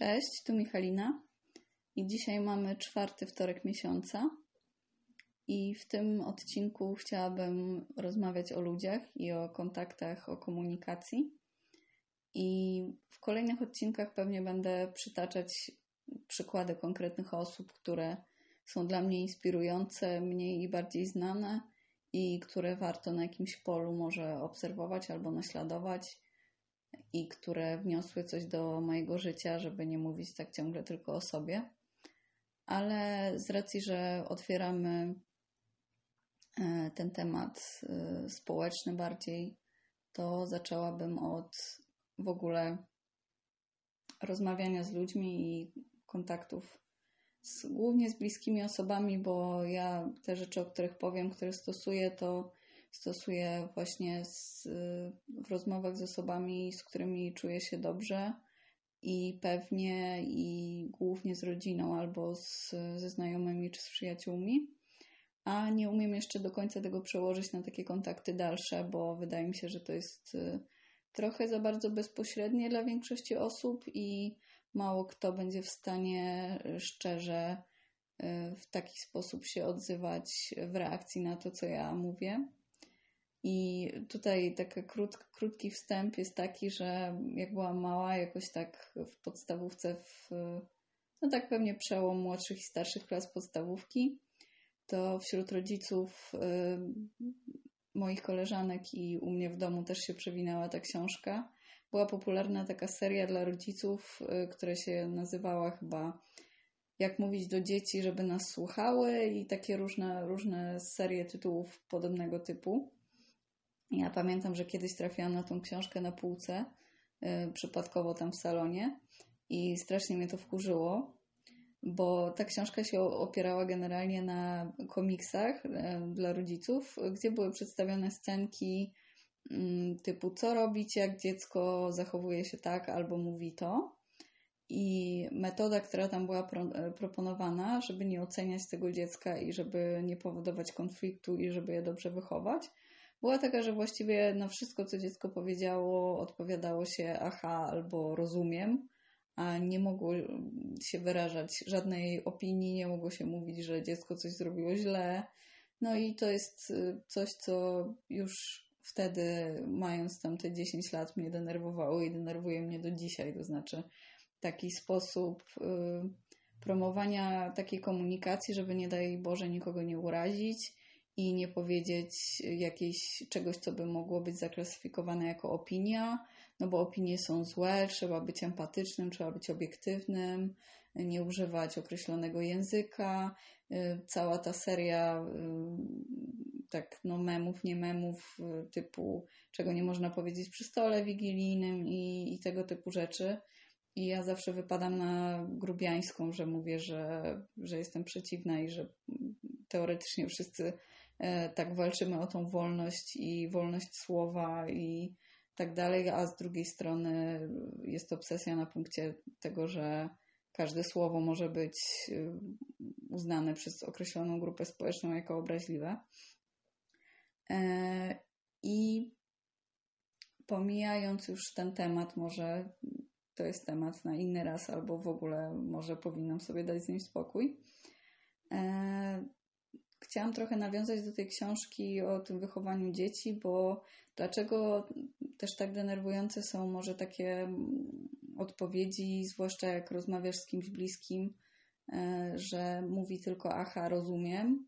Cześć, tu Michalina. I dzisiaj mamy czwarty wtorek miesiąca. I w tym odcinku chciałabym rozmawiać o ludziach i o kontaktach, o komunikacji. I w kolejnych odcinkach pewnie będę przytaczać przykłady konkretnych osób, które są dla mnie inspirujące, mniej i bardziej znane i które warto na jakimś polu może obserwować albo naśladować i które wniosły coś do mojego życia, żeby nie mówić tak ciągle tylko o sobie. Ale z racji, że otwieramy e, ten temat e, społeczny bardziej, to zaczęłabym od w ogóle rozmawiania z ludźmi i kontaktów z, głównie z bliskimi osobami, bo ja te rzeczy, o których powiem, które stosuję, to stosuję właśnie z, w rozmowach z osobami, z którymi czuję się dobrze i pewnie i głównie z rodziną albo z, ze znajomymi czy z przyjaciółmi. A nie umiem jeszcze do końca tego przełożyć na takie kontakty dalsze, bo wydaje mi się, że to jest y, trochę za bardzo bezpośrednie dla większości osób i mało kto będzie w stanie szczerze y, w taki sposób się odzywać w reakcji na to, co ja mówię. I tutaj taki krót, krótki wstęp jest taki, że jak byłam mała, jakoś tak w podstawówce, w, no tak pewnie przełom młodszych i starszych klas podstawówki, to wśród rodziców y, moich koleżanek i u mnie w domu też się przewinęła ta książka. Była popularna taka seria dla rodziców, y, która się nazywała chyba Jak mówić do dzieci, żeby nas słuchały i takie różne, różne serie tytułów podobnego typu. Ja pamiętam, że kiedyś trafiłam na tą książkę na półce, yy, przypadkowo tam w salonie i strasznie mnie to wkurzyło, bo ta książka się opierała generalnie na komiksach yy, dla rodziców, gdzie były przedstawione scenki yy, typu co robić, jak dziecko zachowuje się tak albo mówi to. I metoda, która tam była pro, e, proponowana, żeby nie oceniać tego dziecka i żeby nie powodować konfliktu i żeby je dobrze wychować, była taka, że właściwie na wszystko, co dziecko powiedziało, odpowiadało się aha albo rozumiem, a nie mogło się wyrażać żadnej opinii, nie mogło się mówić, że dziecko coś zrobiło źle. No i to jest y, coś, co już wtedy, mając tam te 10 lat, mnie denerwowało i denerwuje mnie do dzisiaj. To znaczy, taki sposób y, promowania takiej komunikacji, żeby nie daj Boże nikogo nie urazić i nie powiedzieć jakiejś czegoś, co by mogło być zaklasyfikowane jako opinia, no bo opinie są złe, trzeba być empatycznym, trzeba być obiektywnym, nie używać określonego języka. Y, cała ta seria y, tak no memów, nie memów y, typu czego nie można powiedzieć przy stole wigilijnym i, i tego typu rzeczy. I ja zawsze wypadam na grubiańską, że mówię, że, że jestem przeciwna i że teoretycznie wszyscy tak walczymy o tą wolność i wolność słowa i tak dalej, a z drugiej strony jest obsesja na punkcie tego, że każde słowo może być e, uznane przez określoną grupę społeczną jako obraźliwe. E, I pomijając już ten temat, może to jest temat na inny raz, albo w ogóle może powinnam sobie dać z nim spokój chciałam trochę nawiązać do tej książki o tym wychowaniu dzieci, bo dlaczego też tak denerwujące są może takie mm, odpowiedzi, zwłaszcza jak rozmawiasz z kimś bliskim, e, że mówi tylko aha, rozumiem,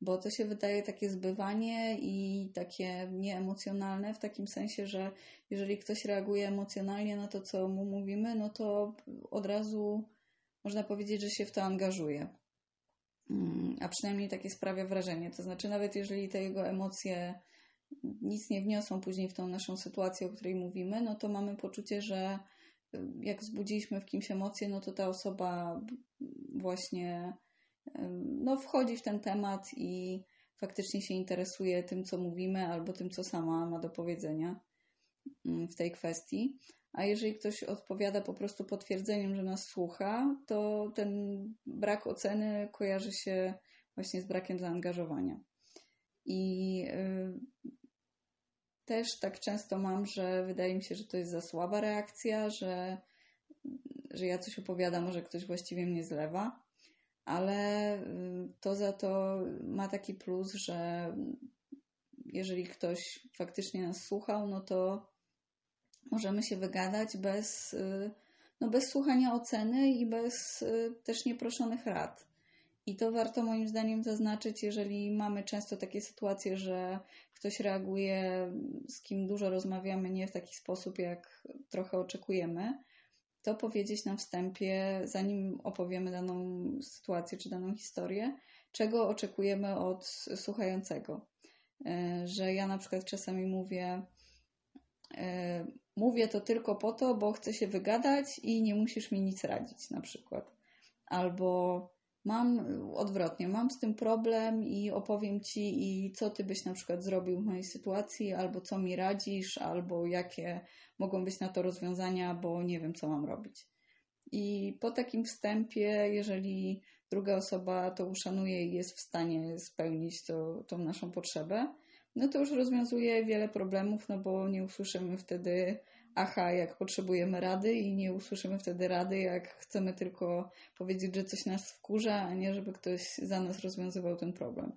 bo to się wydaje takie zbywanie i takie nieemocjonalne w takim sensie, że jeżeli ktoś reaguje emocjonalnie na to, co mu mówimy, no to od razu można powiedzieć, że się w to angażuje. Mm, a przynajmniej takie sprawia wrażenie. To znaczy, nawet jeżeli te jego emocje nic nie wniosą później w tą naszą sytuację, o której mówimy, no to mamy poczucie, że y, jak wzbudziliśmy w kimś emocje, no to ta osoba właśnie no, wchodzi w ten temat i faktycznie się interesuje tym, co mówimy, albo tym, co sama ma do powiedzenia mm, w tej kwestii. A jeżeli ktoś odpowiada po prostu potwierdzeniem, że nas słucha, to ten brak oceny kojarzy się właśnie z brakiem zaangażowania. I yy, też tak często mam, że wydaje mi się, że to jest za słaba reakcja, że że ja coś opowiadam, że ktoś właściwie mnie zlewa, ale y, to za to ma taki plus, że jeżeli ktoś faktycznie nas słuchał, no to możemy się wygadać bez, y, no bez słuchania oceny i bez y, też nieproszonych rad. I to warto moim zdaniem zaznaczyć, jeżeli mamy często takie sytuacje, że ktoś reaguje, z kim dużo rozmawiamy, nie w taki sposób, jak trochę oczekujemy, to powiedzieć na wstępie, zanim opowiemy daną sytuację czy daną historię, czego oczekujemy od słuchającego. E, że ja na przykład czasami mówię, mówię to tylko po to, bo chcę się wygadać i nie musisz mi nic radzić, na przykład. Albo mam odwrotnie, mam z tym problem i opowiem ci, i co ty byś na przykład zrobił w mojej sytuacji, albo co mi radzisz, albo jakie mogą być na to rozwiązania, bo nie wiem, co mam robić. I po takim wstępie, jeżeli druga osoba to uszanuje i jest w stanie spełnić to, tą naszą potrzebę, no to już rozwiązuje wiele problemów, no bo nie usłyszymy wtedy aha, jak potrzebujemy rady i nie usłyszymy wtedy rady, jak chcemy tylko powiedzieć, że coś nas wkurza, a nie żeby ktoś za nas rozwiązywał ten problem.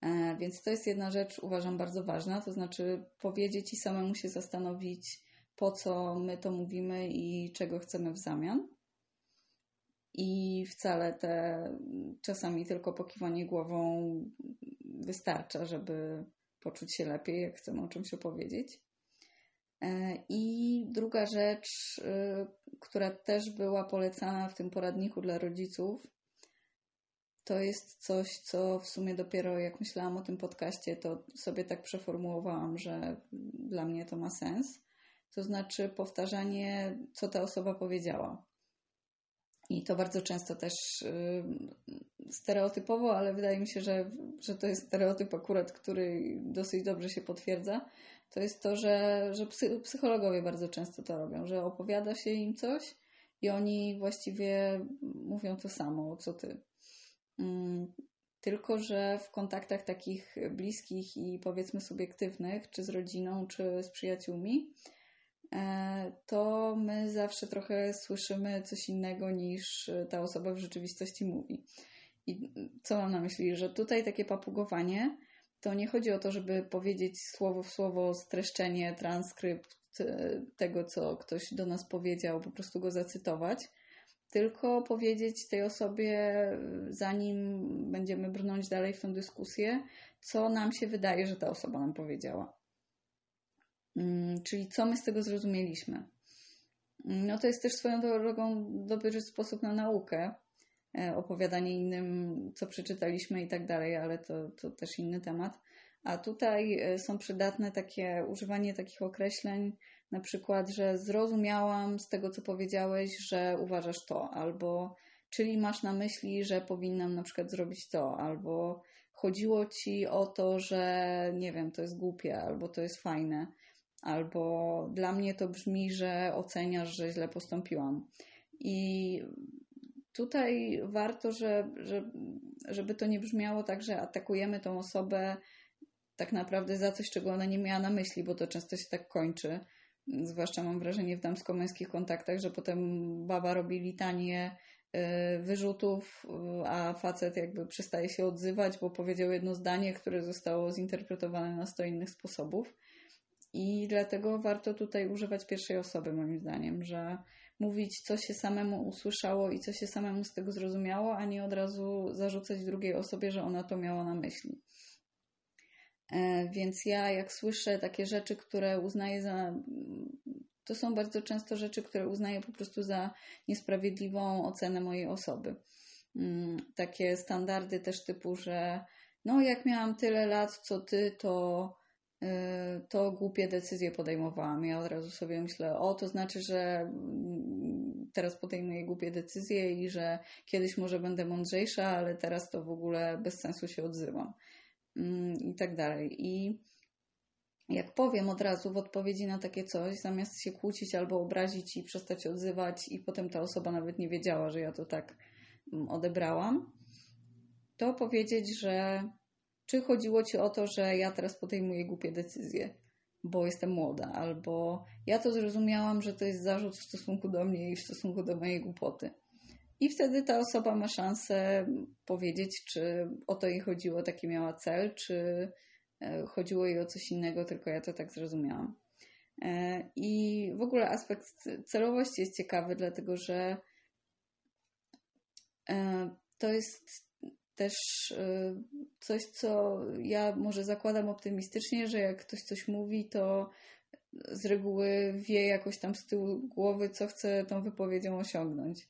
E, więc to jest jedna rzecz, uważam, bardzo ważna, to znaczy powiedzieć i samemu się zastanowić, po co my to mówimy i czego chcemy w zamian. I wcale te czasami tylko pokiwanie głową wystarcza, żeby poczuć się lepiej, jak chcemy o czymś opowiedzieć. E, I druga rzecz, y, która też była polecana w tym poradniku dla rodziców, to jest coś, co w sumie dopiero jak myślałam o tym podcaście, to sobie tak przeformułowałam, że dla mnie to ma sens. To znaczy powtarzanie, co ta osoba powiedziała. I to bardzo często też y, stereotypowo, ale wydaje mi się, że, że to jest stereotyp akurat, który dosyć dobrze się potwierdza. To jest to, że, że psychologowie bardzo często to robią, że opowiada się im coś i oni właściwie mówią to samo, co ty. Mm, tylko, że w kontaktach takich bliskich i powiedzmy subiektywnych, czy z rodziną, czy z przyjaciółmi, to my zawsze trochę słyszymy coś innego niż ta osoba w rzeczywistości mówi. I co mam na myśli? Że tutaj takie papugowanie to nie chodzi o to, żeby powiedzieć słowo w słowo streszczenie, transkrypt e, tego, co ktoś do nas powiedział, po prostu go zacytować, tylko powiedzieć tej osobie, zanim będziemy brnąć dalej w tą dyskusję, co nam się wydaje, że ta osoba nam powiedziała. Mm, czyli co my z tego zrozumieliśmy. Mm, no to jest też swoją drogą dobry sposób na naukę, e, opowiadanie innym, co przeczytaliśmy i tak dalej, ale to, to też inny temat. A tutaj e, są przydatne takie używanie takich określeń, na przykład, że zrozumiałam z tego, co powiedziałeś, że uważasz to, albo czyli masz na myśli, że powinnam na przykład zrobić to, albo chodziło ci o to, że nie wiem, to jest głupie, albo to jest fajne, albo dla mnie to brzmi, że oceniasz, że źle postąpiłam. I tutaj warto, że, że, żeby to nie brzmiało tak, że atakujemy tą osobę tak naprawdę za coś, czego ona nie miała na myśli, bo to często się tak kończy, zwłaszcza mam wrażenie w damsko-męskich kontaktach, że potem baba robi litanie y, wyrzutów, y, a facet jakby przestaje się odzywać, bo powiedział jedno zdanie, które zostało zinterpretowane na sto innych sposobów. I dlatego warto tutaj używać pierwszej osoby, moim zdaniem, że mówić, co się samemu usłyszało i co się samemu z tego zrozumiało, a nie od razu zarzucać drugiej osobie, że ona to miała na myśli. E, więc ja, jak słyszę takie rzeczy, które uznaję za. To są bardzo często rzeczy, które uznaję po prostu za niesprawiedliwą ocenę mojej osoby. Mm, takie standardy też typu, że no, jak miałam tyle lat, co ty, to, to głupie decyzje podejmowałam. Ja od razu sobie myślę, o, to znaczy, że mm, teraz podejmuję głupie decyzje i że kiedyś może będę mądrzejsza, ale teraz to w ogóle bez sensu się odzywam. Mm, i tak dalej. I jak powiem od razu w odpowiedzi na takie coś, zamiast się kłócić albo obrazić i przestać odzywać, i potem ta osoba nawet nie wiedziała, że ja to tak mm, odebrałam, to powiedzieć, że czy chodziło ci o to, że ja teraz podejmuję głupie decyzje? bo jestem młoda, albo ja to zrozumiałam, że to jest zarzut w stosunku do mnie i w stosunku do mojej głupoty. I wtedy ta osoba ma szansę powiedzieć, czy o to jej chodziło, taki miała cel, czy e, chodziło jej o coś innego, tylko ja to tak zrozumiałam. E, I w ogóle aspekt celowości jest ciekawy, dlatego że e, to jest też coś, co ja może zakładam optymistycznie, że jak ktoś coś mówi, to z reguły wie jakoś tam z tyłu głowy, co chce tą wypowiedzią osiągnąć.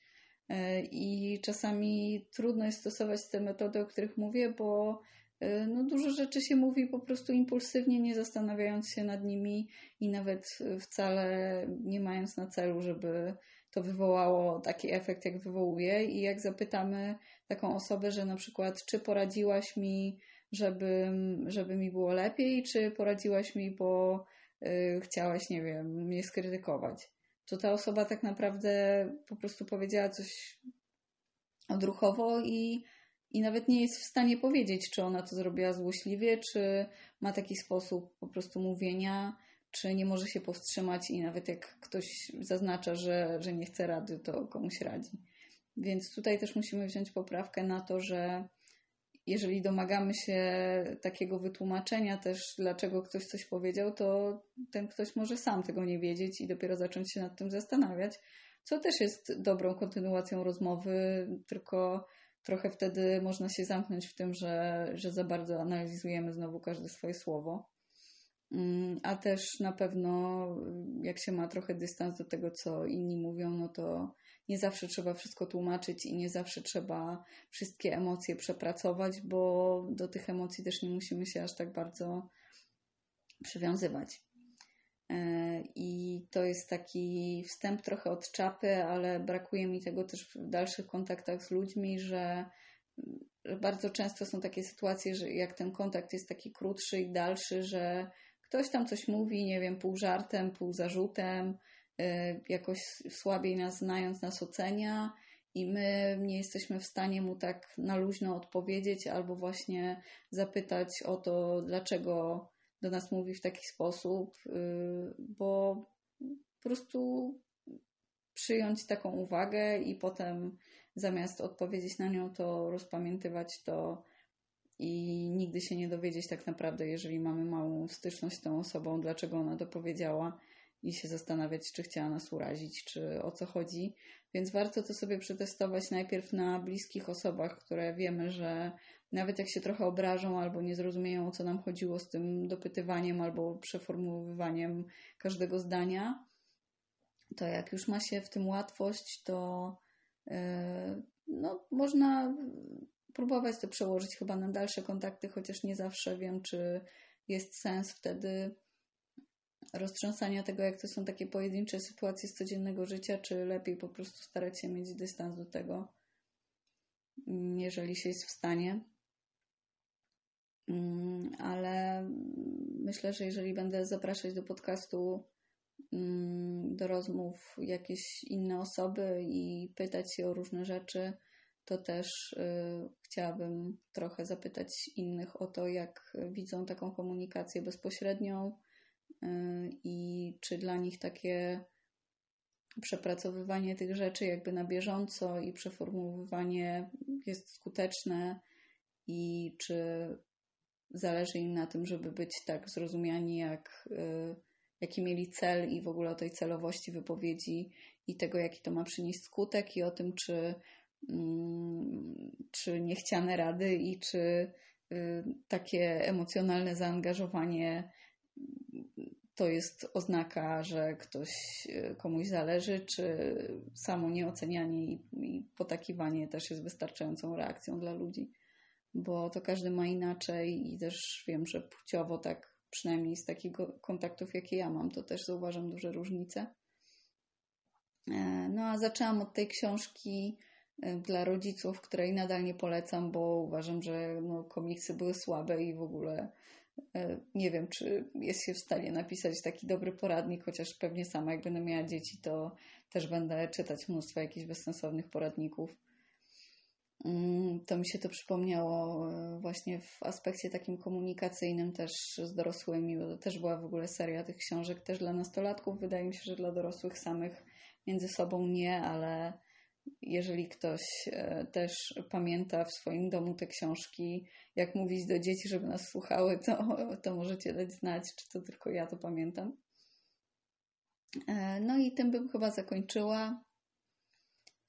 E, I czasami trudno jest stosować te metody, o których mówię, bo e, no, dużo rzeczy się mówi po prostu impulsywnie, nie zastanawiając się nad nimi i nawet wcale nie mając na celu, żeby to wywołało taki efekt, jak wywołuje. I jak zapytamy taką osobę, że na przykład, czy poradziłaś mi, żeby, żeby mi było lepiej, czy poradziłaś mi, bo y, chciałaś, nie wiem, mnie skrytykować to ta osoba tak naprawdę po prostu powiedziała coś odruchowo i, i nawet nie jest w stanie powiedzieć, czy ona to zrobiła złośliwie, czy ma taki sposób po prostu mówienia, czy nie może się powstrzymać i nawet jak ktoś zaznacza, że, że nie chce rady, to komuś radzi. Więc tutaj też musimy wziąć poprawkę na to, że jeżeli domagamy się takiego wytłumaczenia też, dlaczego ktoś coś powiedział, to ten ktoś może sam tego nie wiedzieć i dopiero zacząć się nad tym zastanawiać, co też jest dobrą kontynuacją rozmowy, tylko trochę wtedy można się zamknąć w tym, że, że za bardzo analizujemy znowu każde swoje słowo. Mm, a też na pewno, jak się ma trochę dystans do tego, co inni mówią, no to nie zawsze trzeba wszystko tłumaczyć i nie zawsze trzeba wszystkie emocje przepracować, bo do tych emocji też nie musimy się aż tak bardzo przywiązywać. E, I to jest taki wstęp trochę od czapy, ale brakuje mi tego też w dalszych kontaktach z ludźmi, że bardzo często są takie sytuacje, że jak ten kontakt jest taki krótszy i dalszy, że ktoś tam coś mówi, nie wiem, pół żartem, pół zarzutem, Y, jakoś słabiej nas znając, nas ocenia i my nie jesteśmy w stanie mu tak na luźno odpowiedzieć albo właśnie zapytać o to, dlaczego do nas mówi w taki sposób, y, bo po prostu przyjąć taką uwagę i potem zamiast odpowiedzieć na nią, to rozpamiętywać to i nigdy się nie dowiedzieć tak naprawdę, jeżeli mamy małą styczność z tą osobą, dlaczego ona to powiedziała i się zastanawiać, czy chciała nas urazić, czy o co chodzi. Więc warto to sobie przetestować najpierw na bliskich osobach, które wiemy, że nawet jak się trochę obrażą albo nie zrozumieją, o co nam chodziło z tym dopytywaniem albo przeformułowywaniem każdego zdania, to jak już ma się w tym łatwość, to yy, no, można próbować to przełożyć chyba na dalsze kontakty, chociaż nie zawsze wiem, czy jest sens wtedy roztrząsania tego, jak to są takie pojedyncze sytuacje z codziennego życia, czy lepiej po prostu starać się mieć dystans do tego, mm, jeżeli się jest w stanie. Mm, ale myślę, że jeżeli będę zapraszać do podcastu, mm, do rozmów jakieś inne osoby i pytać się o różne rzeczy, to też y, chciałabym trochę zapytać innych o to, jak widzą taką komunikację bezpośrednią, Y, i czy dla nich takie przepracowywanie tych rzeczy jakby na bieżąco i przeformułowywanie jest skuteczne i czy zależy im na tym, żeby być tak zrozumiani, jak, y, jaki mieli cel i w ogóle o tej celowości wypowiedzi i tego, jaki to ma przynieść skutek i o tym, czy, czy niechciane rady i czy y, takie emocjonalne zaangażowanie to jest oznaka, że ktoś e, komuś zależy, czy samo nieocenianie i, potakiwanie też jest wystarczającą reakcją dla ludzi, bo to każdy ma inaczej i też wiem, że płciowo tak przynajmniej z takich kontaktów, jakie ja mam, to też zauważam duże różnice. E, no a zaczęłam od tej książki dla rodziców, której nadal nie polecam, bo uważam, że no, komiksy były słabe i w ogóle E, nie wiem, czy jest się w stanie napisać taki dobry poradnik, chociaż pewnie sama, jak będę miała dzieci, to też będę czytać mnóstwo jakichś bezsensownych poradników. Mm, to mi się to przypomniało e, właśnie w aspekcie takim komunikacyjnym też z dorosłymi, bo to też była w ogóle seria tych książek też dla nastolatków. Wydaje mi się, że dla dorosłych samych między sobą nie, ale jeżeli ktoś e, też pamięta w swoim domu te książki, jak mówić do dzieci, żeby nas słuchały, to, to możecie dać znać, czy to tylko ja to pamiętam. E, no i tym bym chyba zakończyła.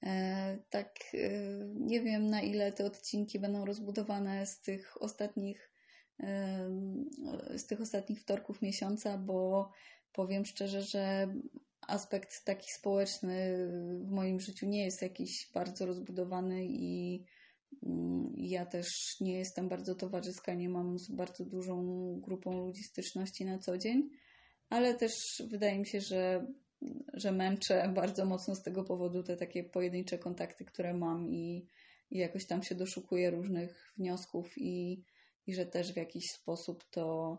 E, tak, nie wiem na ile te odcinki będą rozbudowane z tych ostatnich z tych ostatnich wtorków miesiąca, bo powiem szczerze, że aspekt taki społeczny w moim życiu nie jest jakiś bardzo rozbudowany i mm, ja też nie jestem bardzo towarzyska, nie mam z bardzo dużą grupą ludzi styczności na co dzień, ale też wydaje mi się, że, że męczę bardzo mocno z tego powodu te takie pojedyncze kontakty, które mam i, i jakoś tam się doszukuję różnych wniosków i, i że też w jakiś sposób to,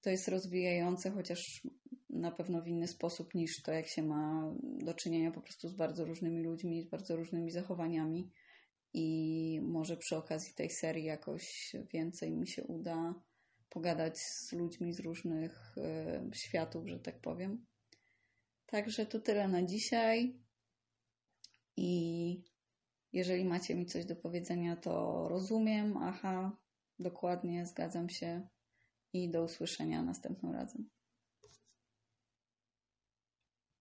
to jest rozwijające, chociaż na pewno w inny sposób niż to, jak się ma do czynienia po prostu z bardzo różnymi ludźmi, z bardzo różnymi zachowaniami. I może przy okazji tej serii jakoś więcej mi się uda pogadać z ludźmi z różnych y, światów, że tak powiem. Także to tyle na dzisiaj. I jeżeli macie mi coś do powiedzenia, to rozumiem. Aha, dokładnie, zgadzam się. I do usłyszenia następnym razem.